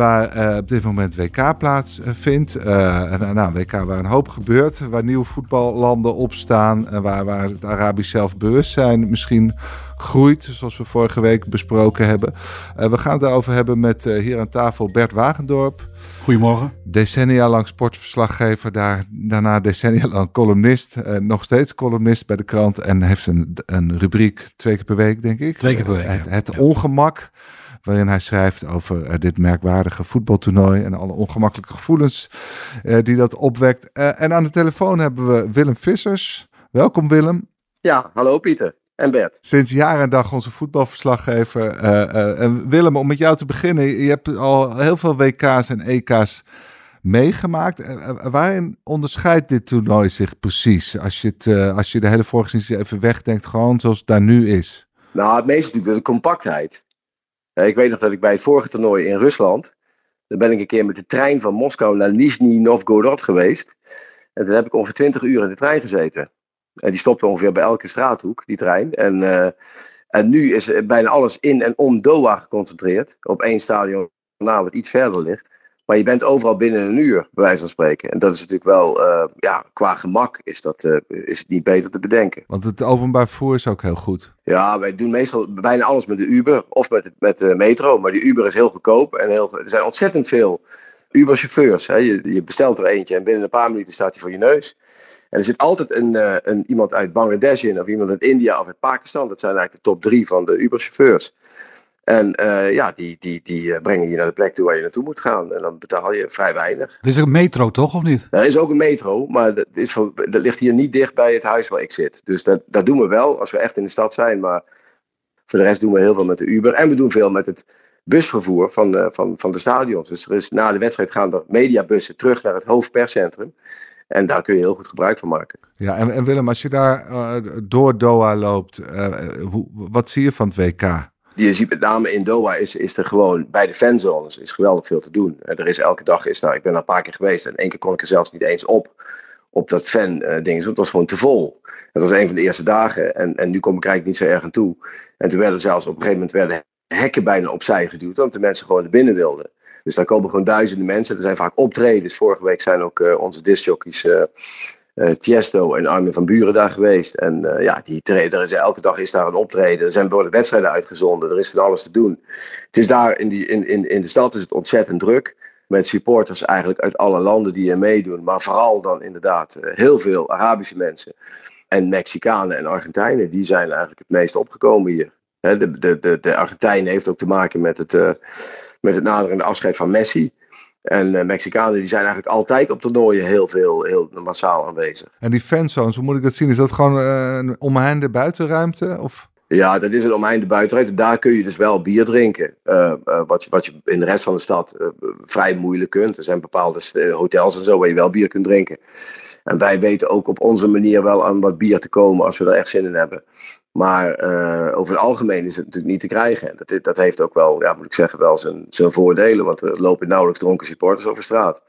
waar eh, op dit moment WK plaatsvindt. Uh, en, nou, WK waar een hoop gebeurt, waar nieuwe voetballanden opstaan, waar, waar het Arabisch zelfbewustzijn misschien groeit, zoals we vorige week besproken hebben. We gaan het daarover hebben met hier aan tafel Bert Wagendorp. Goedemorgen. Decennia lang sportverslaggever, daar, daarna decennia lang columnist. nog steeds columnist bij de krant en heeft een, een rubriek twee keer per week, denk ik. Twee keer per week, Het, het ongemak waarin hij schrijft over uh, dit merkwaardige voetbaltoernooi en alle ongemakkelijke gevoelens uh, die dat opwekt. Uh, en aan de telefoon hebben we Willem Vissers. Welkom Willem. Ja, hallo Pieter en Bert. Sinds jaar en dag onze voetbalverslaggever. en Willem, om met jou te beginnen, je hebt al heel veel WK's en EK's meegemaakt. waarin onderscheidt dit toernooi zich precies? Als je, het, als je de hele voorgeschiedenis even wegdenkt, gewoon zoals het daar nu is. Nou, het meeste natuurlijk de compactheid. Ik weet nog dat ik bij het vorige toernooi in Rusland. Dan ben ik een keer met de trein van Moskou naar Nizhny Novgorod geweest. En toen heb ik ongeveer 20 uur in de trein gezeten. En die stopte ongeveer bij elke straathoek, die trein. En, uh, en nu is bijna alles in en om Doha geconcentreerd. Op één stadion na wat iets verder ligt. Maar je bent overal binnen een uur, bij wijze van spreken. En dat is natuurlijk wel, uh, ja, qua gemak is, dat, uh, is het niet beter te bedenken. Want het openbaar vervoer is ook heel goed. Ja, wij doen meestal bijna alles met de Uber of met, met de metro. Maar die Uber is heel goedkoop en heel, er zijn ontzettend veel Uber-chauffeurs. Je, je bestelt er eentje en binnen een paar minuten staat hij voor je neus. En er zit altijd een, uh, een, iemand uit Bangladesh in, of iemand uit India of uit Pakistan. Dat zijn eigenlijk de top drie van de Uber-chauffeurs. En uh, ja, die, die, die brengen je naar de plek toe waar je naartoe moet gaan. En dan betaal je vrij weinig. Er is ook een metro, toch, of niet? Er is ook een metro, maar dat, is van, dat ligt hier niet dicht bij het huis waar ik zit. Dus dat, dat doen we wel als we echt in de stad zijn. Maar voor de rest doen we heel veel met de Uber. En we doen veel met het busvervoer van, uh, van, van de stadions. Dus er is, na de wedstrijd gaan er mediabussen terug naar het hoofdperscentrum. En daar kun je heel goed gebruik van maken. Ja, en, en Willem, als je daar uh, door Doha loopt, uh, hoe, wat zie je van het WK? Je ziet met name in Doha is, is er gewoon bij de fanzones is geweldig veel te doen. Er is elke dag is daar, ik ben daar een paar keer geweest en één keer kon ik er zelfs niet eens op. Op dat fan uh, ding. Het was gewoon te vol. Het was een van de eerste dagen. En, en nu kom ik eigenlijk niet zo erg aan toe. En toen werden zelfs op een gegeven moment werden hekken bijna opzij geduwd. Omdat de mensen gewoon naar binnen wilden. Dus daar komen gewoon duizenden mensen. Er zijn vaak optredens. Vorige week zijn ook uh, onze discjockeys Tiesto en Armin van Buren daar geweest. En uh, ja, die er is, elke dag is daar een optreden. Er zijn worden wedstrijden uitgezonden. Er is van alles te doen. Het is daar in, die, in, in, in de stad is het ontzettend druk. Met supporters eigenlijk uit alle landen die er meedoen. Maar vooral dan inderdaad uh, heel veel Arabische mensen. En Mexicanen en Argentijnen. Die zijn eigenlijk het meest opgekomen hier. De, de, de, de Argentijnen heeft ook te maken met het, met het naderende afscheid van Messi. En uh, Mexicanen die zijn eigenlijk altijd op toernooien heel veel, heel massaal aanwezig. En die fanzones, hoe moet ik dat zien? Is dat gewoon uh, een omheinde buitenruimte? Of? Ja, dat is een omheinde buitenruimte. Daar kun je dus wel bier drinken. Uh, wat, je, wat je in de rest van de stad vrij moeilijk kunt. Er zijn bepaalde hotels en zo waar je wel bier kunt drinken. En wij weten ook op onze manier wel aan wat bier te komen als we er echt zin in hebben. Maar uh, over het algemeen is het natuurlijk niet te krijgen. Dat, dat heeft ook wel, ja, moet ik zeggen, wel zijn, zijn voordelen. Want er lopen nauwelijks dronken supporters over straat.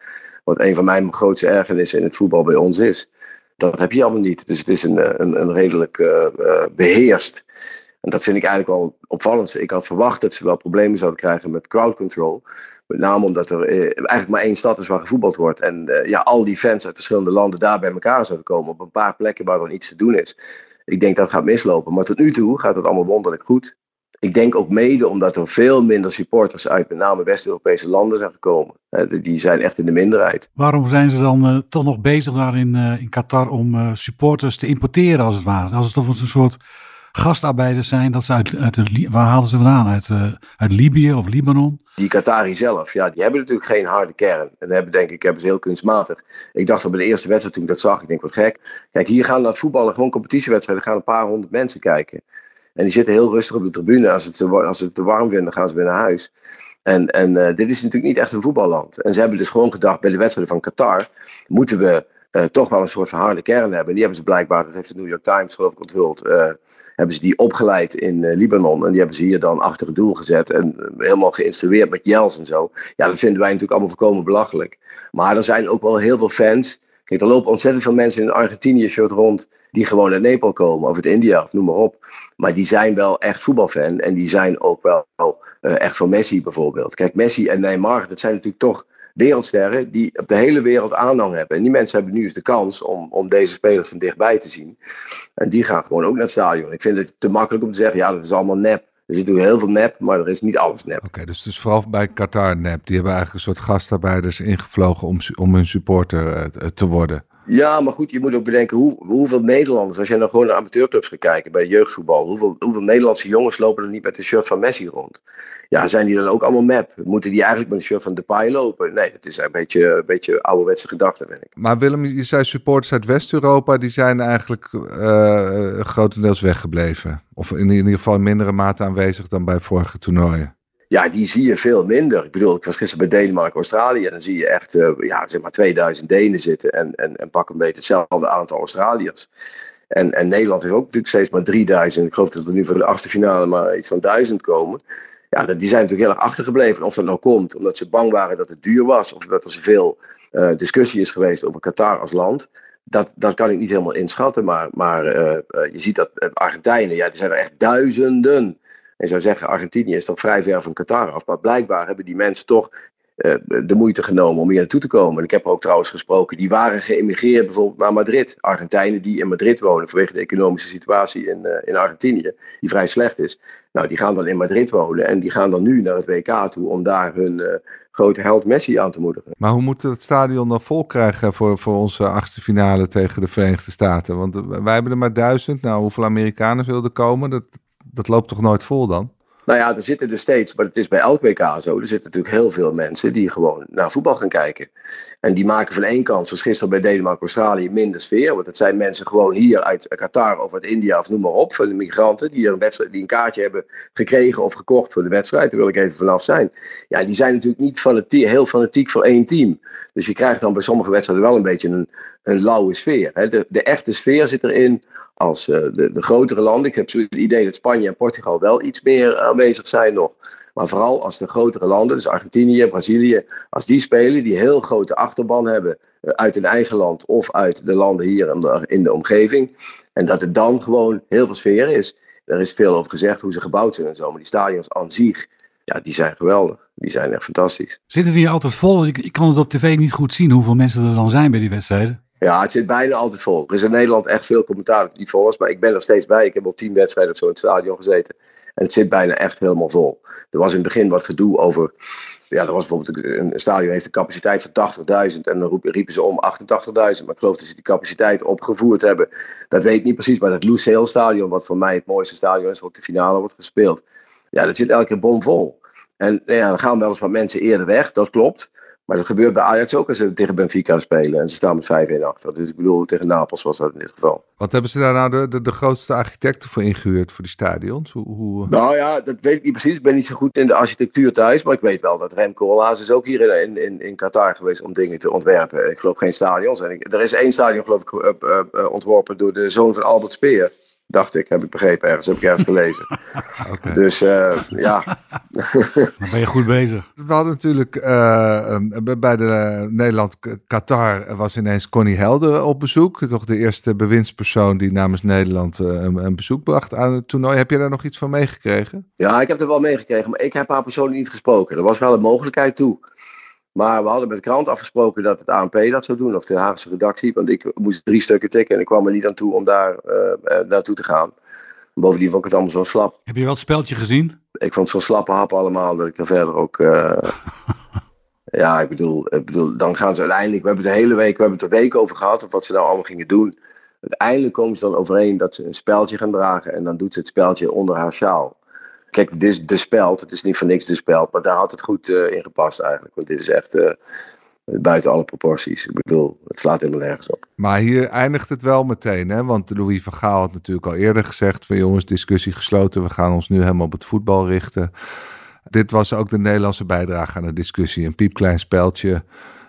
Wat een van mijn grootste ergernissen in het voetbal bij ons is. Dat heb je allemaal niet. Dus het is een, een, een redelijk uh, beheerst. En dat vind ik eigenlijk wel opvallend. Ik had verwacht dat ze wel problemen zouden krijgen met crowd control. Met name omdat er eh, eigenlijk maar één stad is waar gevoetbald wordt. En ja, al die fans uit verschillende landen daar bij elkaar zouden komen. Op een paar plekken waar er iets te doen is. Ik denk dat gaat mislopen. Maar tot nu toe gaat het allemaal wonderlijk goed. Ik denk ook mede omdat er veel minder supporters uit met name West-Europese landen zijn gekomen. Die zijn echt in de minderheid. Waarom zijn ze dan uh, toch nog bezig daar in, uh, in Qatar om supporters te importeren als het ware? Als het toch een soort gastarbeiders zijn, dat ze uit, uit de, waar halen ze vandaan? Uit, uit Libië of Libanon? Die Qatari zelf, ja, die hebben natuurlijk geen harde kern. En hebben, denk ik, hebben ze heel kunstmatig. Ik dacht bij de eerste wedstrijd toen ik dat zag, ik denk wat gek. Kijk, hier gaan naar voetballen, gewoon competitiewedstrijden, gaan een paar honderd mensen kijken. En die zitten heel rustig op de tribune. Als het, als het te warm vinden, gaan ze weer naar huis. En, en uh, dit is natuurlijk niet echt een voetballand. En ze hebben dus gewoon gedacht bij de wedstrijden van Qatar moeten we uh, toch wel een soort van harde kern hebben. En die hebben ze blijkbaar, dat heeft de New York Times geloof ik onthuld, uh, hebben ze die opgeleid in Libanon. En die hebben ze hier dan achter het doel gezet en helemaal geïnstrueerd met Jels en zo. Ja, dat vinden wij natuurlijk allemaal voorkomen belachelijk. Maar er zijn ook wel heel veel fans Kijk, er lopen ontzettend veel mensen in Argentinië-shirt rond die gewoon uit Nepal komen, of uit India, of noem maar op. Maar die zijn wel echt voetbalfan en die zijn ook wel echt van Messi bijvoorbeeld. Kijk, Messi en Neymar, dat zijn natuurlijk toch wereldsterren die op de hele wereld aanhang hebben. En die mensen hebben nu eens de kans om, om deze spelers van dichtbij te zien. En die gaan gewoon ook naar het stadion. Ik vind het te makkelijk om te zeggen, ja, dat is allemaal nep. Er zit natuurlijk heel veel nep, maar er is niet alles nep. Oké, dus, dus vooral bij Qatar nep. Die hebben eigenlijk een soort gastarbeiders ingevlogen om, om hun supporter uh, te worden. Ja, maar goed, je moet ook bedenken hoe, hoeveel Nederlanders, als je nou gewoon naar amateurclubs gaat kijken bij jeugdvoetbal, hoeveel, hoeveel Nederlandse jongens lopen er niet met een shirt van Messi rond? Ja, zijn die dan ook allemaal map? Moeten die eigenlijk met een shirt van Depay lopen? Nee, dat is een beetje, een beetje ouderwetse gedachte, vind ik. Maar Willem, je zei supporters uit West-Europa, die zijn eigenlijk uh, grotendeels weggebleven. Of in ieder geval in mindere mate aanwezig dan bij vorige toernooien. Ja, die zie je veel minder. Ik bedoel, ik was gisteren bij Denemarken, Australië. En dan zie je echt, uh, ja, zeg maar 2000 Denen zitten. En, en, en pak een beetje hetzelfde aantal Australiërs. En, en Nederland heeft ook natuurlijk steeds maar 3000. Ik geloof dat er nu voor de achtste finale maar iets van 1000 komen. Ja, die zijn natuurlijk heel erg achtergebleven. Of dat nou komt omdat ze bang waren dat het duur was. Of dat er zoveel uh, discussie is geweest over Qatar als land. Dat, dat kan ik niet helemaal inschatten. Maar, maar uh, je ziet dat Argentijnen, ja, er zijn er echt duizenden. En zou zeggen, Argentinië is toch vrij ver van Qatar af. Maar blijkbaar hebben die mensen toch uh, de moeite genomen om hier naartoe te komen. En ik heb er ook trouwens gesproken, die waren geëmigreerd bijvoorbeeld naar Madrid. Argentijnen die in Madrid wonen vanwege de economische situatie in, uh, in Argentinië, die vrij slecht is. Nou, die gaan dan in Madrid wonen en die gaan dan nu naar het WK toe om daar hun uh, grote held Messi aan te moedigen. Maar hoe moeten we het stadion dan vol krijgen voor, voor onze achtste finale tegen de Verenigde Staten? Want wij hebben er maar duizend. Nou, hoeveel Amerikanen wilden komen? Dat, dat loopt toch nooit vol dan? Nou ja, er zitten dus steeds, maar het is bij elk WK zo. Er zitten natuurlijk heel veel mensen die gewoon naar voetbal gaan kijken. En die maken van één kant, zoals gisteren bij Denemarken-Australië, minder sfeer. Want het zijn mensen gewoon hier uit Qatar of uit India of noem maar op. Van de migranten die een, wedstrijd, die een kaartje hebben gekregen of gekocht voor de wedstrijd. Daar wil ik even vanaf zijn. Ja, die zijn natuurlijk niet fanatiek, heel fanatiek voor één team. Dus je krijgt dan bij sommige wedstrijden wel een beetje een, een lauwe sfeer. De, de echte sfeer zit erin als uh, de, de grotere landen. Ik heb zo het idee dat Spanje en Portugal wel iets meer aanwezig zijn nog. Maar vooral als de grotere landen, dus Argentinië, Brazilië, als die spelen, die heel grote achterban hebben uh, uit hun eigen land of uit de landen hier in de, in de omgeving. En dat het dan gewoon heel veel sfeer is. Er is veel over gezegd hoe ze gebouwd zijn en zo. Maar die stadions aan zich, ja, die zijn geweldig. Die zijn echt fantastisch. Zitten die altijd vol? Ik, ik kan het op tv niet goed zien hoeveel mensen er dan zijn bij die wedstrijden. Ja, het zit bijna altijd vol. Er is in Nederland echt veel commentaar dat het niet vol is. Maar ik ben er steeds bij. Ik heb al tien wedstrijden of zo in het stadion gezeten. En het zit bijna echt helemaal vol. Er was in het begin wat gedoe over. Ja, er was bijvoorbeeld een stadion heeft een capaciteit van 80.000 en dan riepen ze om 88.000. Maar ik geloof dat ze die capaciteit opgevoerd hebben. Dat weet ik niet precies, maar het Lucille Stadion, wat voor mij het mooiste stadion is, waar ook de finale wordt gespeeld. Ja, dat zit elke keer bomvol. En ja, dan gaan wel eens wat mensen eerder weg, dat klopt. Maar dat gebeurt bij Ajax ook als ze tegen Benfica spelen. En ze staan met 5-1 achter. Dus ik bedoel, tegen Napels was dat in dit geval. Wat hebben ze daar nou de, de, de grootste architecten voor ingehuurd voor die stadions? Hoe, hoe... Nou ja, dat weet ik niet precies. Ik ben niet zo goed in de architectuur thuis. Maar ik weet wel dat Remco Olaas is ook hier in, in, in Qatar geweest om dingen te ontwerpen. Ik geloof geen stadions. En ik, er is één stadion geloof ik uh, uh, ontworpen door de zoon van Albert Speer. Dacht ik, heb ik begrepen ergens, heb ik ergens gelezen. okay. Dus uh, ja. Dan ben je goed bezig. We hadden natuurlijk uh, bij de Nederland-Qatar was ineens Connie Helder op bezoek. Toch de eerste bewindspersoon die namens Nederland uh, een, een, bezoek bracht aan het toernooi. Heb je daar nog iets van meegekregen? Ja, ik heb er wel meegekregen, maar ik heb haar persoonlijk niet gesproken. Er was wel een mogelijkheid toe. Maar we hadden met de krant afgesproken dat het ANP dat zou doen, of de Haagse redactie. Want ik moest drie stukken tikken en ik kwam er niet aan toe om daar uh, naartoe te gaan. Bovendien vond ik het allemaal zo slap. Heb je wel het speltje gezien? Ik vond het zo slappe hap allemaal dat ik daar verder ook. Uh, ja, ik bedoel, ik bedoel, dan gaan ze uiteindelijk. We hebben het de hele week, we hebben het er week over gehad, of wat ze nou allemaal gingen doen. Uiteindelijk komen ze dan overeen dat ze een speltje gaan dragen en dan doet ze het speltje onder haar sjaal. Kijk, dit is de speld. Het is niet voor niks de speld. Maar daar had het goed uh, in gepast eigenlijk. Want dit is echt. Uh, Buiten alle proporties. Ik bedoel, het slaat helemaal nergens op. Maar hier eindigt het wel meteen, hè? Want Louis van Gaal had natuurlijk al eerder gezegd: van jongens, discussie gesloten. We gaan ons nu helemaal op het voetbal richten. Dit was ook de Nederlandse bijdrage aan de discussie. Een piepklein speltje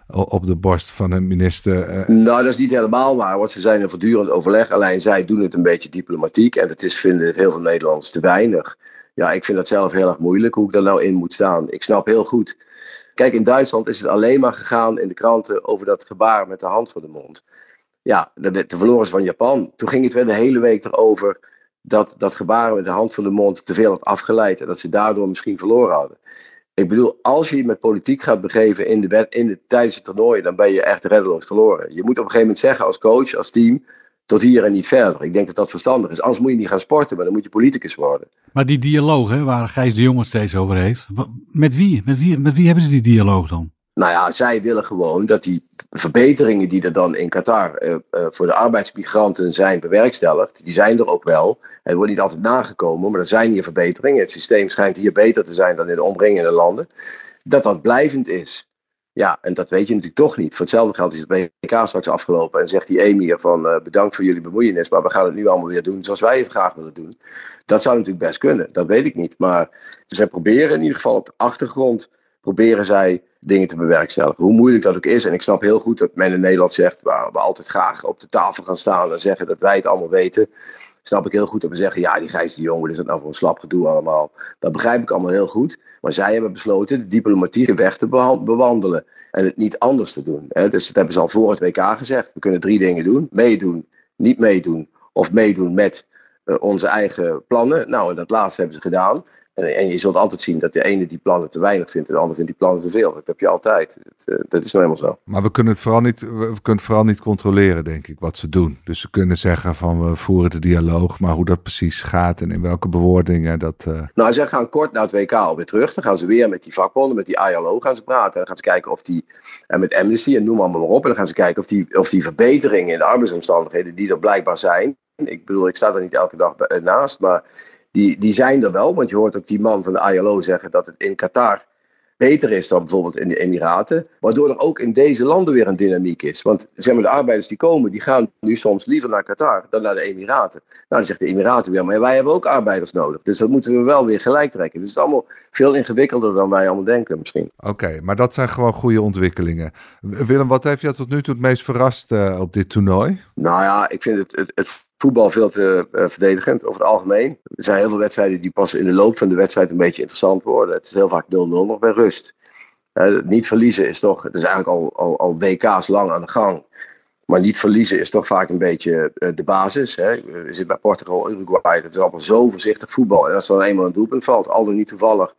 op de borst van een minister. Eh. Nou, dat is niet helemaal waar, want ze zijn in voortdurend overleg. Alleen zij doen het een beetje diplomatiek en het is, vinden het heel veel Nederlanders te weinig. Ja, ik vind dat zelf heel erg moeilijk hoe ik daar nou in moet staan. Ik snap heel goed. Kijk, in Duitsland is het alleen maar gegaan in de kranten over dat gebaar met de hand voor de mond. Ja, de, de verloren van Japan. Toen ging het weer de hele week erover dat dat gebaar met de hand voor de mond te veel had afgeleid en dat ze daardoor misschien verloren hadden. Ik bedoel, als je met politiek gaat begeven in de in de, tijdens het toernooi, dan ben je echt reddeloos verloren. Je moet op een gegeven moment zeggen als coach, als team, tot hier en niet verder. Ik denk dat dat verstandig is. Anders moet je niet gaan sporten, maar dan moet je politicus worden. Maar die dialoog, hè, waar Gijs de Jonge steeds over heeft, met wie? Met wie, met wie hebben ze die dialoog dan? Nou ja, zij willen gewoon dat die verbeteringen die er dan in Qatar uh, uh, voor de arbeidsmigranten zijn bewerkstelligd, die zijn er ook wel. Het wordt niet altijd nagekomen, maar er zijn hier verbeteringen. Het systeem schijnt hier beter te zijn dan in de omringende landen. Dat dat blijvend is. Ja, en dat weet je natuurlijk toch niet. Voor hetzelfde geld is het WK straks afgelopen en zegt die emir van uh, bedankt voor jullie bemoeienis, maar we gaan het nu allemaal weer doen zoals wij het graag willen doen. Dat zou natuurlijk best kunnen, dat weet ik niet. Maar ze proberen in ieder geval op de achtergrond, proberen zij dingen te bewerkstelligen. Hoe moeilijk dat ook is. En ik snap heel goed dat men in Nederland zegt, waar we altijd graag op de tafel gaan staan en zeggen dat wij het allemaal weten. Snap ik heel goed dat we zeggen, ja, die Gijs de Jong, wat is dat nou voor een slap gedoe allemaal? Dat begrijp ik allemaal heel goed. Maar zij hebben besloten de diplomatieke weg te bewandelen. En het niet anders te doen. Dus dat hebben ze al voor het WK gezegd. We kunnen drie dingen doen. Meedoen, niet meedoen of meedoen met eh, onze eigen plannen. Nou, en dat laatste hebben ze gedaan. En, en, je zult altijd zien dat de ene die plannen te weinig vindt en de ander vindt die plannen te veel. Dat heb je altijd. Dat, uh, dat is nou helemaal zo. Maar we kunnen, het vooral niet, we kunnen vooral niet controleren, denk ik, wat ze doen. Dus ze kunnen zeggen van we voeren de dialoog, maar hoe dat precies gaat en in welke bewoordingen dat... Uh... Nou, ze gaan kort na het WK alweer terug. Dan gaan ze weer met die vakbonden, met die ILO gaan ze praten. En dan gaan ze kijken of die, en met Amnesty en noem allemaal maar op. En dan gaan ze kijken of die, of die verbeteringen in de arbeidsomstandigheden die er blijkbaar zijn. Ik bedoel, ik sta er niet elke dag naast, maar die, die zijn er wel. Want je hoort ook die man van de ILO zeggen dat het in Qatar beter is dan bijvoorbeeld in de Emiraten. Waardoor er ook in deze landen weer een dynamiek is. Want zeg maar, de arbeiders die komen, die gaan nu soms liever naar Qatar dan naar de Emiraten. Nou, dan zegt de Emiraten weer, maar wij hebben ook arbeiders nodig. Dus dat moeten we wel weer gelijk trekken. Dus het is allemaal veel ingewikkelder dan wij allemaal denken misschien. Oké, maar dat zijn gewoon goede ontwikkelingen. Willem, wat heeft jou tot nu toe het meest verrast uh, op dit toernooi? Nou ja, ik vind het, het, het voetbal veel te uh, verdedigend over het algemeen. Er zijn heel veel wedstrijden die pas in de loop van de wedstrijd een beetje interessant worden. Het is heel vaak 0-0 nog bij rust. Uh, niet verliezen is toch, het is eigenlijk al, al, al WK's lang aan de gang. Maar niet verliezen is toch vaak een beetje uh, de basis. Hè. We zitten bij Portugal, Uruguay, dat is allemaal zo voorzichtig voetbal. En als er dan eenmaal een doelpunt valt, al dan niet toevallig,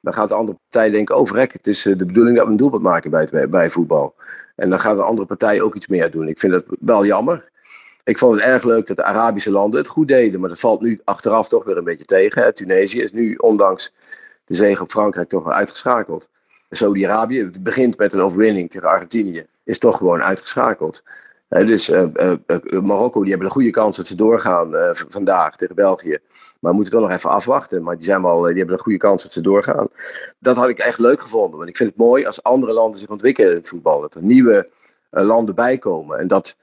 dan gaat de andere partij denken: oh, verrek, het is de bedoeling dat we een doelpunt maken bij, bij voetbal. En dan gaat de andere partij ook iets meer doen. Ik vind dat wel jammer. Ik vond het erg leuk dat de Arabische landen het goed deden. Maar dat valt nu achteraf toch weer een beetje tegen. Tunesië is nu, ondanks de zege op Frankrijk, toch wel uitgeschakeld. Saudi-Arabië, begint met een overwinning tegen Argentinië, is toch gewoon uitgeschakeld. dus uh, uh, Marokko, die hebben een goede kans dat ze doorgaan vandaag tegen België. Maar we moeten toch nog even afwachten. Maar die, zijn wel, die hebben een goede kans dat ze doorgaan. Dat had ik echt leuk gevonden. Want ik vind het mooi als andere landen zich ontwikkelen in het voetbal. Dat er nieuwe landen bijkomen. En dat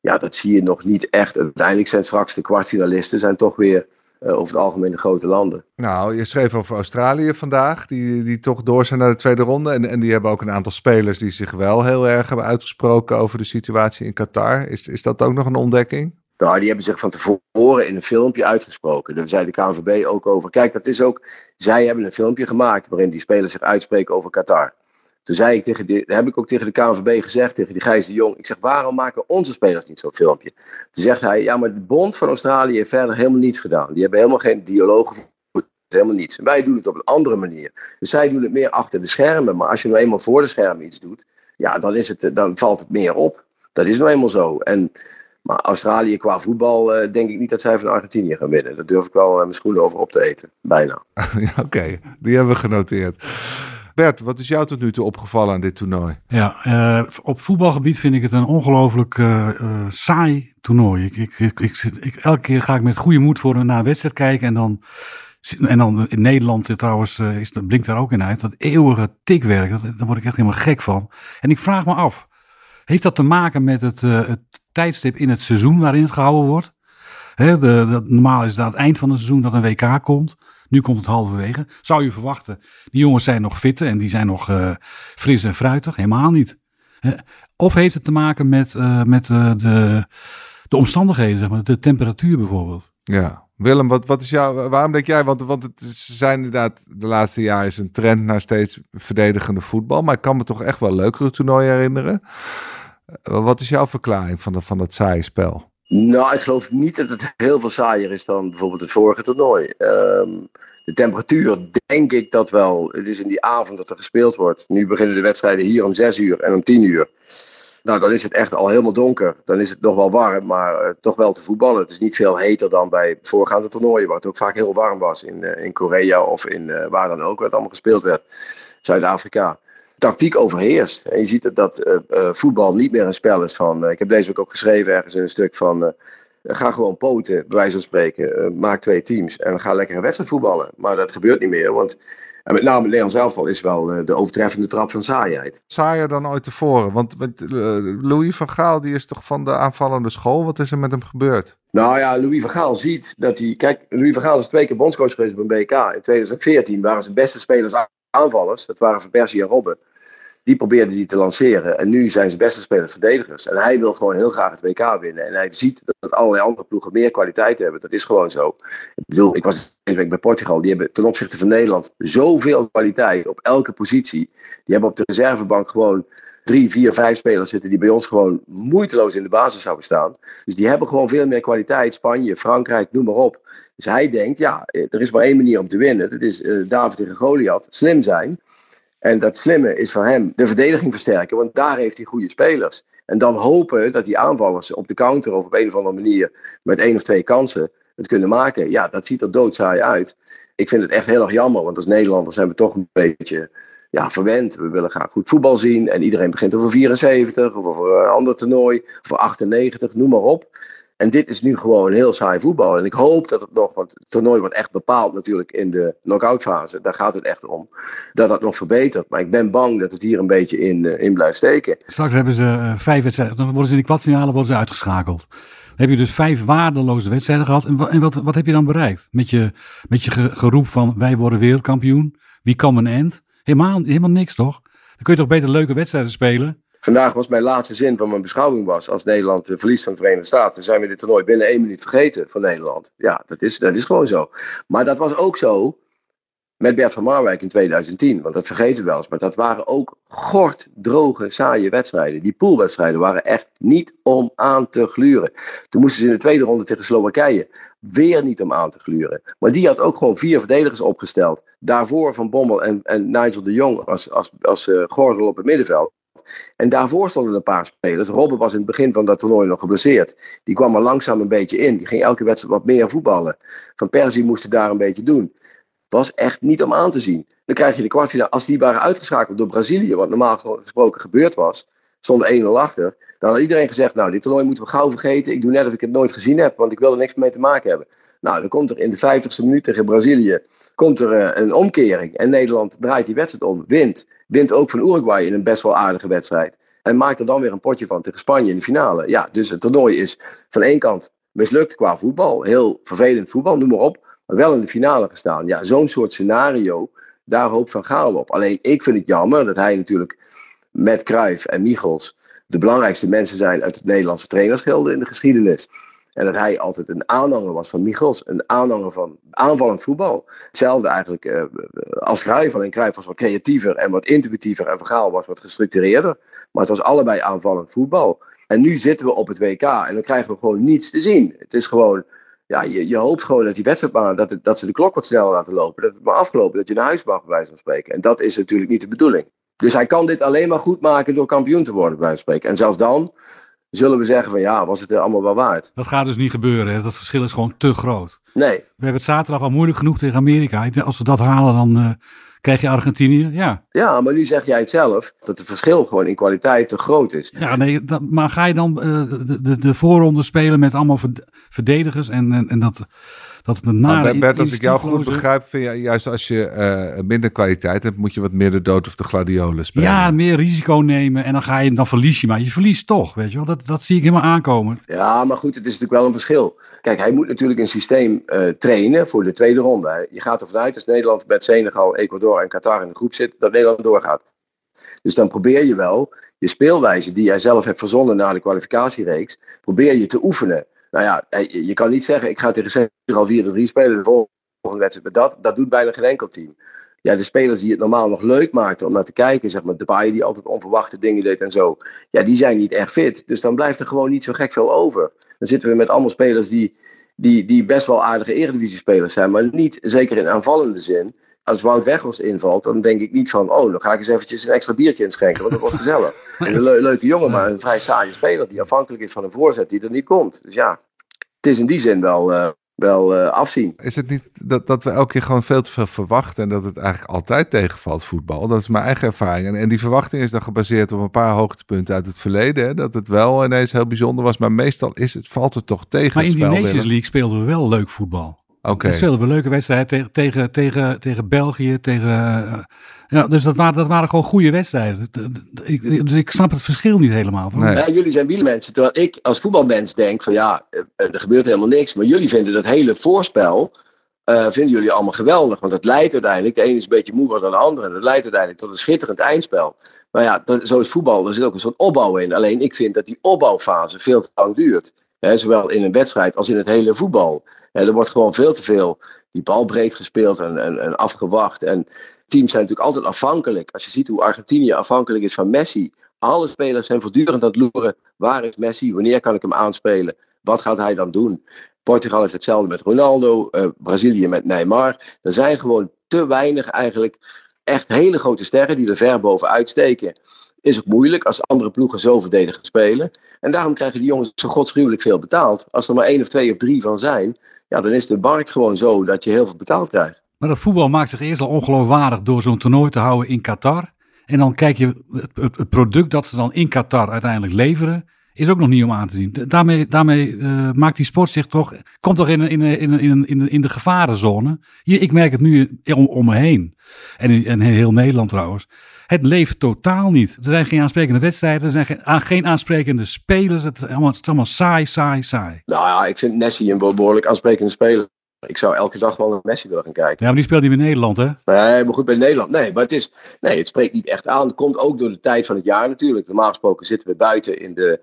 ja, dat zie je nog niet echt. Uiteindelijk zijn straks de kwartfinalisten zijn toch weer uh, over het algemeen de grote landen. Nou, je schreef over Australië vandaag, die, die toch door zijn naar de tweede ronde. En, en die hebben ook een aantal spelers die zich wel heel erg hebben uitgesproken over de situatie in Qatar. Is, is dat ook nog een ontdekking? Nou, die hebben zich van tevoren in een filmpje uitgesproken. Daar zei de KNVB ook over. Kijk, dat is ook. Zij hebben een filmpje gemaakt waarin die spelers zich uitspreken over Qatar. Toen zei ik tegen de, heb ik ook tegen de KNVB gezegd, tegen die Gijs de Jong. Ik zeg, waarom maken onze spelers niet zo'n filmpje? Toen zegt hij, ja, maar de bond van Australië heeft verder helemaal niets gedaan. Die hebben helemaal geen dialoog gevoerd, helemaal niets. En wij doen het op een andere manier. Dus zij doen het meer achter de schermen. Maar als je nou eenmaal voor de schermen iets doet, ja, dan, is het, dan valt het meer op. Dat is nou eenmaal zo. En, maar Australië qua voetbal uh, denk ik niet dat zij van Argentinië gaan winnen. Dat durf ik wel uh, mijn schoenen over op te eten. Bijna. Oké, die hebben we genoteerd. Bert, wat is jou tot nu toe opgevallen aan dit toernooi? Ja, uh, op voetbalgebied vind ik het een ongelooflijk uh, uh, saai toernooi. Ik, ik, ik, ik, elke keer ga ik met goede moed voor een wedstrijd kijken en dan En dan in Nederland zit trouwens, is, blinkt daar ook in uit, dat eeuwige tikwerk, dat, daar word ik echt helemaal gek van. En ik vraag me af, heeft dat te maken met het, het tijdstip in het seizoen waarin het gehouden wordt? De, normaal is het aan het eind van het seizoen dat een WK komt. Nu komt het halverwege. Zou je verwachten, die jongens zijn nog fit en die zijn nog uh, fris en fruitig? Helemaal niet. Of heeft het te maken met, uh, met uh, de, de omstandigheden, zeg maar, de temperatuur bijvoorbeeld? Ja, Willem, wat, wat is jouw, waarom denk jij, want, want het zijn inderdaad de laatste jaren is een trend naar steeds verdedigende voetbal, maar ik kan me toch echt wel leukere toernooien herinneren. Wat is jouw verklaring van, van dat saaie spel? Nou, ik geloof niet dat het heel veel saaier is dan bijvoorbeeld het vorige toernooi. Um, de temperatuur, denk ik dat wel. Het is in die avond dat er gespeeld wordt. Nu beginnen de wedstrijden hier om 6 uur en om 10 uur. Nou, dan is het echt al helemaal donker. Dan is het nog wel warm, maar uh, toch wel te voetballen. Het is niet veel heter dan bij voorgaande toernooien, waar het ook vaak heel warm was. In, uh, in Korea of in uh, waar dan ook, waar het allemaal gespeeld werd. Zuid-Afrika. Tactiek overheerst. En je ziet dat, dat voetbal niet meer een spel is van. ik heb deze week ook geschreven ergens in een stuk van. Ga gewoon poten, bij wijze van spreken. maak twee teams en ga lekker een wedstrijd voetballen. Maar dat gebeurt niet meer, want en met name het Nederlands elftal is wel de overtreffende trap van saaiheid. Saaier dan ooit tevoren? Want Louis van Gaal die is toch van de aanvallende school? Wat is er met hem gebeurd? Nou ja, Louis van Gaal ziet dat hij... Kijk, Louis van Gaal is twee keer bondscoach geweest op een BK. In 2014 waren zijn beste spelers aanvallers. Dat waren Van en Robben die probeerde hij te lanceren. En nu zijn zijn beste spelers verdedigers. En hij wil gewoon heel graag het WK winnen. En hij ziet dat allerlei andere ploegen meer kwaliteit hebben. Dat is gewoon zo. Ik bedoel, ik was deze week bij Portugal. Die hebben ten opzichte van Nederland zoveel kwaliteit op elke positie. Die hebben op de reservebank gewoon drie, vier, vijf spelers zitten die bij ons gewoon moeiteloos in de basis zouden staan. Dus die hebben gewoon veel meer kwaliteit. Spanje, Frankrijk, noem maar op. Dus hij denkt, ja, er is maar één manier om te winnen. Dat is uh, David tegen Goliath. Slim zijn. En dat slimme is voor hem de verdediging versterken, want daar heeft hij goede spelers. En dan hopen dat die aanvallers op de counter of op een of andere manier met één of twee kansen het kunnen maken. Ja, dat ziet er doodzaai uit. Ik vind het echt heel erg jammer, want als Nederlanders zijn we toch een beetje ja, verwend. We willen graag goed voetbal zien en iedereen begint over 74 of over een ander toernooi, of 98, noem maar op. En dit is nu gewoon heel saai voetbal. En ik hoop dat het nog, want het toernooi wordt echt bepaald natuurlijk in de knock-out fase. Daar gaat het echt om. Dat dat nog verbetert. Maar ik ben bang dat het hier een beetje in, uh, in blijft steken. Straks hebben ze uh, vijf wedstrijden. Dan worden ze in de kwartfinale worden ze uitgeschakeld. Dan heb je dus vijf waardeloze wedstrijden gehad. En, wat, en wat, wat heb je dan bereikt? Met je, met je geroep van wij worden wereldkampioen. Wie kan een end? Helemaal, helemaal niks toch? Dan kun je toch beter leuke wedstrijden spelen? Vandaag was mijn laatste zin van mijn beschouwing was, als Nederland verliest van de Verenigde Staten, zijn we dit toernooi binnen één minuut vergeten van Nederland. Ja, dat is, dat is gewoon zo. Maar dat was ook zo met Bert van Marwijk in 2010, want dat vergeten we wel eens. Maar dat waren ook gort, droge, saaie wedstrijden. Die poolwedstrijden waren echt niet om aan te gluren. Toen moesten ze in de tweede ronde tegen Slowakije weer niet om aan te gluren. Maar die had ook gewoon vier verdedigers opgesteld. Daarvoor Van Bommel en, en Nigel de Jong als, als, als uh, gordel op het middenveld. En daarvoor stonden een paar spelers. Robben was in het begin van dat toernooi nog geblesseerd. Die kwam er langzaam een beetje in. Die ging elke wedstrijd wat meer voetballen. Van Persie moest daar een beetje doen. Was echt niet om aan te zien. Dan krijg je de kwartfinale. Als die waren uitgeschakeld door Brazilië, wat normaal gesproken gebeurd was, stond 1-0 achter. Dan had iedereen gezegd: Nou, dit toernooi moeten we gauw vergeten. Ik doe net of ik het nooit gezien heb, want ik wil er niks mee te maken hebben. Nou, dan komt er in de 50ste minuut tegen Brazilië komt er, uh, een omkering. En Nederland draait die wedstrijd om, wint. Wint ook van Uruguay in een best wel aardige wedstrijd. En maakt er dan weer een potje van tegen Spanje in de finale. Ja, dus het toernooi is van één kant mislukt qua voetbal. Heel vervelend voetbal, noem maar op. Maar wel in de finale gestaan. Ja, zo'n soort scenario, daar hoopt Van Gaal op. Alleen ik vind het jammer dat hij natuurlijk met Cruijff en Michels de belangrijkste mensen zijn uit het Nederlandse trainersgilde in de geschiedenis. En dat hij altijd een aanhanger was van Michels. Een aanhanger van aanvallend voetbal. Hetzelfde eigenlijk uh, als Cruijff. Alleen Cruijff was wat creatiever en wat intuïtiever. En Vergaal was wat gestructureerder. Maar het was allebei aanvallend voetbal. En nu zitten we op het WK en dan krijgen we gewoon niets te zien. Het is gewoon... Ja, je, je hoopt gewoon dat die wedstrijdbaan, dat, dat ze de klok wat sneller laten lopen. Dat het maar afgelopen, dat je naar huis mag, bij wijze van spreken. En dat is natuurlijk niet de bedoeling. Dus hij kan dit alleen maar goed maken door kampioen te worden, bij wijze van spreken. En zelfs dan zullen we zeggen van ja, was het er allemaal wel waard. Dat gaat dus niet gebeuren. Hè? Dat verschil is gewoon te groot. Nee. We hebben het zaterdag al moeilijk genoeg tegen Amerika. Als we dat halen, dan uh, krijg je Argentinië. Ja. ja, maar nu zeg jij het zelf, dat het verschil gewoon in kwaliteit te groot is. Ja, nee, dat, maar ga je dan uh, de, de, de voorronde spelen met allemaal verdedigers en, en, en dat Dat het een nare Maar Bert, als ik jou goed begrijp, vind je juist als je eh, minder kwaliteit hebt, moet je wat meer de dood of de gladiolen spelen. Ja, meer risico nemen en dan, ga je, dan verlies je maar. Je verliest toch, weet je wel. Dat, dat zie ik helemaal aankomen. Ja, maar goed, het is natuurlijk wel een verschil. Kijk, hij moet natuurlijk een systeem eh, trainen voor de tweede ronde. Je gaat ervan uit als Nederland met Senegal, Ecuador en Qatar in de groep zit, dat Nederland doorgaat. Dus dan probeer je wel je speelwijze die jij zelf hebt verzonnen na de kwalificatiereeks, probeer je te oefenen. Nou ja, eh, je kan niet zeggen, ik ga tegen Senegal 4-3 spelen, de volgende wedstrijd met dat. Dat doet bijna geen enkel team. Ja, de spelers die het normaal nog leuk maakten om naar te kijken, zeg maar Depay die altijd onverwachte dingen deed en zo, ja, die zijn niet echt fit. Dus dan blijft er gewoon niet zo gek veel over. Dan zitten we met allemaal spelers die, die, die best wel aardige eredivisie-spelers zijn, maar niet zeker in aanvallende zin. Als Wout Weghorst invalt, dan denk ik niet van, oh, dan ga ik eens eventjes een extra biertje inschenken, want dat wordt gezellig. En een leu- leuke jongen, maar een vrij saaie speler die afhankelijk is van een voorzet die er niet komt. Dus ja, het is in die zin wel, eh, wel eh, afzien. Is het niet dat, dat we elke keer gewoon veel te veel verwachten en dat het eigenlijk altijd tegenvalt, voetbal? Dat is mijn eigen ervaring. En, en die verwachting is dan gebaseerd op een paar hoogtepunten uit het verleden. Hè? Dat het wel ineens heel bijzonder was, maar meestal is het, valt het toch tegen Maar in die Nations? League speelden we wel leuk voetbal. Oké. Speelden we leuke wedstrijden tegen, tegen, tegen, tegen België, tegen... eh, ja, dus dat waren, dat waren gewoon goede wedstrijden. Ik, dus ik snap het verschil niet helemaal. Van, Nee. Ja, jullie zijn wielmensen, terwijl ik als voetbalmens denk van ja, eh, er gebeurt helemaal niks. Maar jullie vinden dat hele voorspel, eh, vinden jullie allemaal geweldig. Want het leidt uiteindelijk, de ene is een beetje moeger dan de andere. En dat leidt uiteindelijk tot een schitterend eindspel. Maar ja, dat, zo is voetbal, er zit ook een soort opbouw in. Alleen ik vind dat die opbouwfase veel te lang duurt. Zowel in een wedstrijd als in het hele voetbal. Hè, er wordt gewoon veel te veel die bal breed gespeeld en, en, en afgewacht. En teams zijn natuurlijk altijd afhankelijk. Als je ziet hoe Argentinië afhankelijk is van Messi. Alle spelers zijn voortdurend aan het loeren. Waar is Messi? Wanneer kan ik hem aanspelen? Wat gaat hij dan doen? Portugal heeft hetzelfde met Ronaldo. eh, Brazilië met Neymar. Er zijn gewoon te weinig eigenlijk echt hele grote sterren die er ver bovenuit steken. Is ook moeilijk als andere ploegen zo verdedigend spelen. En daarom krijgen die jongens zo godsgruwelijk veel betaald. Als er maar één of twee of drie van zijn, ja, dan is de markt gewoon zo dat je heel veel betaald krijgt. Maar dat voetbal maakt zich eerst al ongeloofwaardig door zo'n toernooi te houden in Qatar. En dan kijk je, het, product dat ze dan in Qatar uiteindelijk leveren, is ook nog niet om aan te zien. Da- Daarmee, daarmee eh, maakt die sport zich toch, komt toch in, in, in, in, in, de- in de gevarenzone. Hier, ik merk het nu om, om me heen. En in, heel Nederland trouwens. Het leeft totaal niet. Er zijn geen aansprekende wedstrijden, er zijn geen, geen aansprekende spelers. Het is allemaal, het is allemaal saai, saai, saai. Nou ja, ik vind Messi een behoorlijk aansprekende speler. Ik zou elke dag wel naar Messi willen gaan kijken. Ja, maar die speelt niet in Nederland, hè? Nee, maar goed bij Nederland. Nee, maar het, is, nee, het spreekt niet echt aan. Het komt ook door de tijd van het jaar natuurlijk. Normaal gesproken zitten we buiten in de,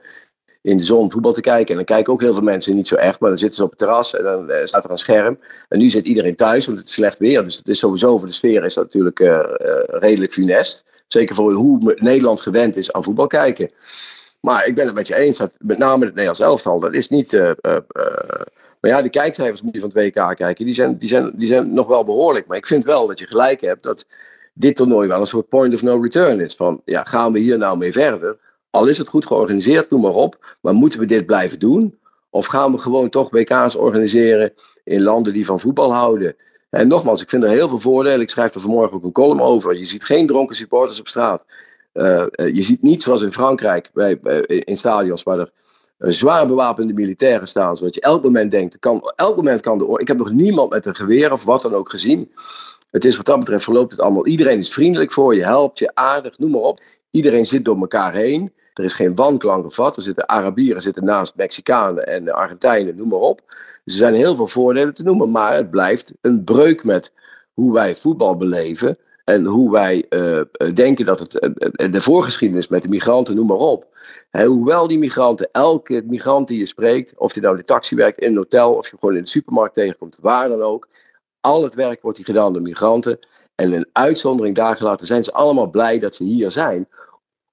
in de zon voetbal te kijken. En dan kijken ook heel veel mensen niet zo echt. Maar dan zitten ze op het terras en dan eh, staat er een scherm. En nu zit iedereen thuis, want het slecht weer. Dus het is sowieso voor de sfeer is dat natuurlijk eh, eh, redelijk funest. Zeker voor hoe Nederland gewend is aan voetbal kijken. Maar ik ben het met je eens dat met name het Nederlands elftal, dat is niet. maar ja, de kijkcijfers je van het WK kijken. Die zijn, die, zijn, die zijn nog wel behoorlijk. Maar ik vind wel dat je gelijk hebt dat dit toernooi wel een soort point of no return is. Van ja, gaan we hier nou mee verder? Al is het goed georganiseerd, noem maar op. Maar moeten we dit blijven doen? Of gaan we gewoon toch WK's organiseren in landen die van voetbal houden? En nogmaals, ik vind er heel veel voordelen. Ik schrijf er vanmorgen ook een column over. Je ziet geen dronken supporters op straat. Uh, uh, je ziet niet zoals in Frankrijk bij, in stadions waar er uh, zwaar bewapende militairen staan. Zodat je elk moment denkt, kan, elk moment kan de Ik heb nog niemand met een geweer of wat dan ook gezien. Het is wat dat betreft verloopt het allemaal. Iedereen is vriendelijk voor je, helpt je, aardig, noem maar op. Iedereen zit door elkaar heen. Er is geen wanklank wat. Er zitten Arabieren zitten naast Mexicanen en Argentijnen, noem maar op. Dus er zijn heel veel voordelen te noemen. Maar het blijft een breuk met hoe wij voetbal beleven. En hoe wij uh, denken dat het uh, de voorgeschiedenis met de migranten, noem maar op. He, hoewel die migranten, elke migrant die je spreekt, of die nou in de taxi werkt, in een hotel, of je gewoon in de supermarkt tegenkomt, waar dan ook. Al het werk wordt hier gedaan door migranten. En een uitzondering daar gelaten zijn ze allemaal blij dat ze hier zijn.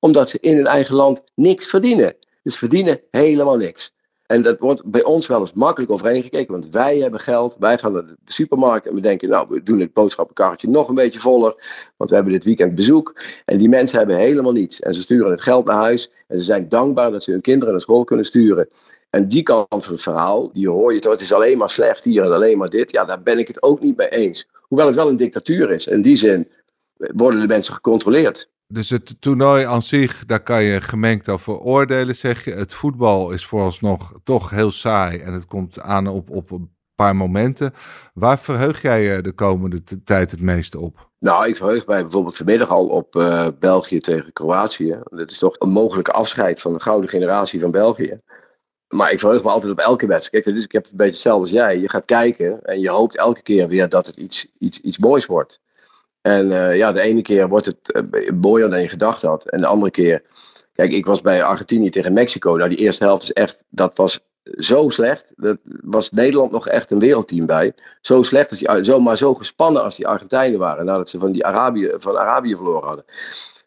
Omdat ze in hun eigen land niks verdienen. Dus verdienen helemaal niks. En dat wordt bij ons wel eens makkelijk overheen gekeken. Want wij hebben geld. Wij gaan naar de supermarkt. En we denken, nou, we doen het boodschappenkarretje nog een beetje voller. Want we hebben dit weekend bezoek. En die mensen hebben helemaal niets. En ze sturen het geld naar huis. En ze zijn dankbaar dat ze hun kinderen naar school kunnen sturen. En die kant van het verhaal, die hoor je toch. Het is alleen maar slecht hier en alleen maar dit. Ja, daar ben ik het ook niet mee eens. Hoewel het wel een dictatuur is. In die zin worden de mensen gecontroleerd. Dus het toernooi aan zich, daar kan je gemengd over oordelen, zeg je. Het voetbal is vooralsnog toch heel saai en het komt aan op, op paar momenten. Waar verheug jij je de komende tijd het meeste op? Nou, ik verheug mij bijvoorbeeld vanmiddag al op uh, België tegen Kroatië. Dat is toch een mogelijke afscheid van de gouden generatie van België. Maar ik verheug me altijd op elke wedstrijd. Kijk, dus ik heb het een beetje hetzelfde als jij. Je gaat kijken en je hoopt elke keer weer dat het iets, iets, iets moois wordt. En uh, ja, de ene keer wordt het uh, mooier dan je gedacht had. En de andere keer. Kijk, ik was bij Argentinië tegen Mexico. Nou, die eerste helft is echt. Dat was zo slecht. Dat was Nederland nog echt een wereldteam bij. Zo slecht, als die, zo, maar zo gespannen als die Argentijnen waren. Nadat ze van, die Arabië, van Arabië verloren hadden.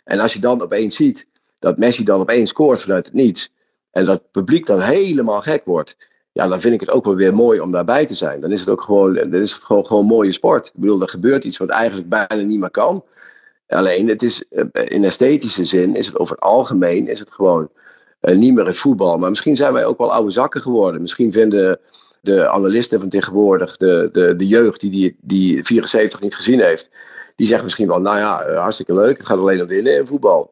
En als je dan opeens ziet dat Messi dan opeens scoort vanuit het niets. En dat het publiek dan helemaal gek wordt. Ja, dan vind ik het ook wel weer mooi om daarbij te zijn. Dan is het ook gewoon, dan is gewoon, gewoon mooie sport. Ik bedoel, er gebeurt iets wat eigenlijk bijna niet meer kan. Alleen, het is, in esthetische zin is het over het algemeen is het gewoon uh, niet meer het voetbal. Maar misschien zijn wij ook wel oude zakken geworden. Misschien vinden de analisten van tegenwoordig, de, de, de jeugd die, die die 74 niet gezien heeft, die zegt misschien wel, nou ja, hartstikke leuk, het gaat alleen om winnen in voetbal.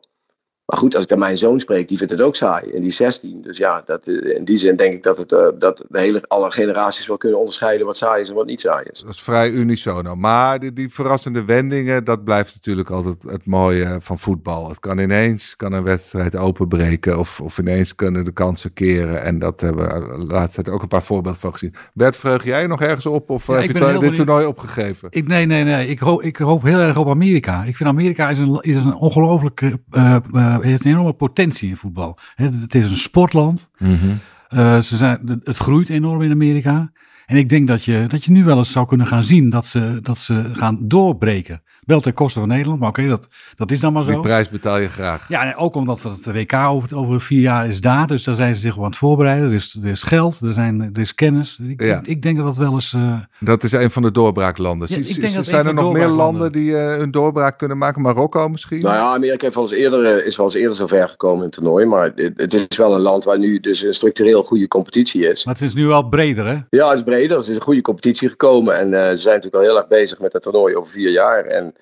Maar goed, als ik aan mijn zoon spreek, die vindt het ook saai. En die is 16. Dus ja, dat, in die zin denk ik dat, het, uh, dat de hele, alle generaties wel kunnen onderscheiden wat saai is en wat niet saai is. Dat is vrij unisono. Maar die, die verrassende wendingen, dat blijft natuurlijk altijd het mooie van voetbal. Het kan ineens kan een wedstrijd openbreken of, of ineens kunnen de kansen keren. En dat hebben we laatst tijd ook een paar voorbeelden van gezien. Bert, vreug jij nog ergens op of ja, heb je dit benieuwd. toernooi opgegeven? Ik, nee, nee, nee. Ik hoop, ik hoop heel erg op Amerika. Ik vind Amerika is een, is een ongelooflijk... Uh, uh, heeft een enorme potentie in voetbal. Het is een sportland. Mm -hmm. uh, ze zijn, het groeit enorm in Amerika. En ik denk dat je, dat je nu wel eens zou kunnen gaan zien dat ze, dat ze gaan doorbreken. Wel ten koste van Nederland, maar oké, okay, dat, dat is dan maar zo. Die prijs betaal je graag. Ja, en ook omdat het WK over, over vier jaar is daar. Dus daar zijn ze zich op aan het voorbereiden. Er is, er is geld, er, zijn, er is kennis. Ik, ja. ik, ik denk dat dat wel eens... Uh... Dat is een van de doorbraaklanden. Ja, ik denk dat zijn er nog meer landen die uh, een doorbraak kunnen maken? Marokko misschien? Nou ja, Amerika heeft wel eens eerder, is wel eens eerder zo ver gekomen in het toernooi. Maar het, het, is wel een land waar nu dus een structureel goede competitie is. Maar het is nu wel breder, hè? Ja, het is breder. Er is een goede competitie gekomen. En uh, ze zijn natuurlijk al heel erg bezig met het toernooi over vier jaar. En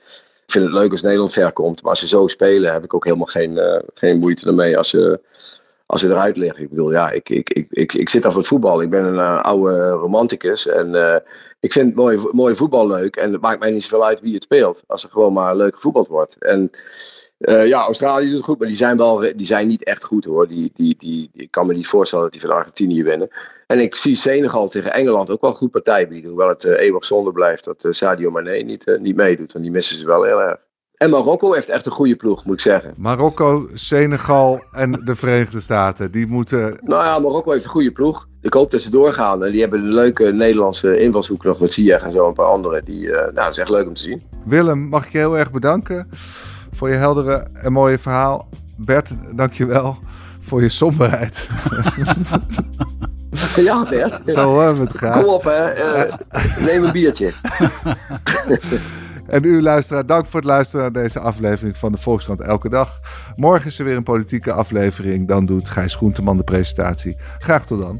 ik vind het leuk als Nederland ver komt. Maar als ze zo spelen, heb ik ook helemaal geen, uh, geen moeite ermee als ze, als ze eruit liggen. Ik bedoel, ja, ik, ik, ik, ik, ik zit voor het voetbal. Ik ben een uh, oude romanticus. En uh, ik vind mooi, mooi voetbal leuk. En het maakt mij niet zoveel uit wie het speelt. Als er gewoon maar leuk gevoetbald wordt. En uh, ja, Australië doet het goed, maar die zijn, wel, die zijn niet echt goed hoor. Die, die, die, ik kan me niet voorstellen dat die van Argentinië winnen. En ik zie Senegal tegen Engeland ook wel goed partij bieden. Hoewel het uh, eeuwig zonde blijft dat uh, Sadio Mane niet, niet meedoet. Want die missen ze wel heel erg. En Marokko heeft echt een goede ploeg, moet ik zeggen. Marokko, Senegal en de Verenigde Staten, die moeten... Nou ja, Marokko heeft een goede ploeg. Ik hoop dat ze doorgaan. En die hebben een leuke Nederlandse invalshoek nog met Ziyech en zo een paar anderen. Die, nou, dat is echt leuk om te zien. Willem, mag ik je heel erg bedanken voor je heldere en mooie verhaal. Bert, dankjewel voor je somberheid. Ja, Bert. Zo hoor het graag. Kom op, hè. Uh, neem een biertje. En u luisteraar, dank voor het luisteren naar deze aflevering van de Volkskrant Elke Dag. Morgen is er weer een politieke aflevering. Dan doet Gijs Groenteman de presentatie. Graag tot dan.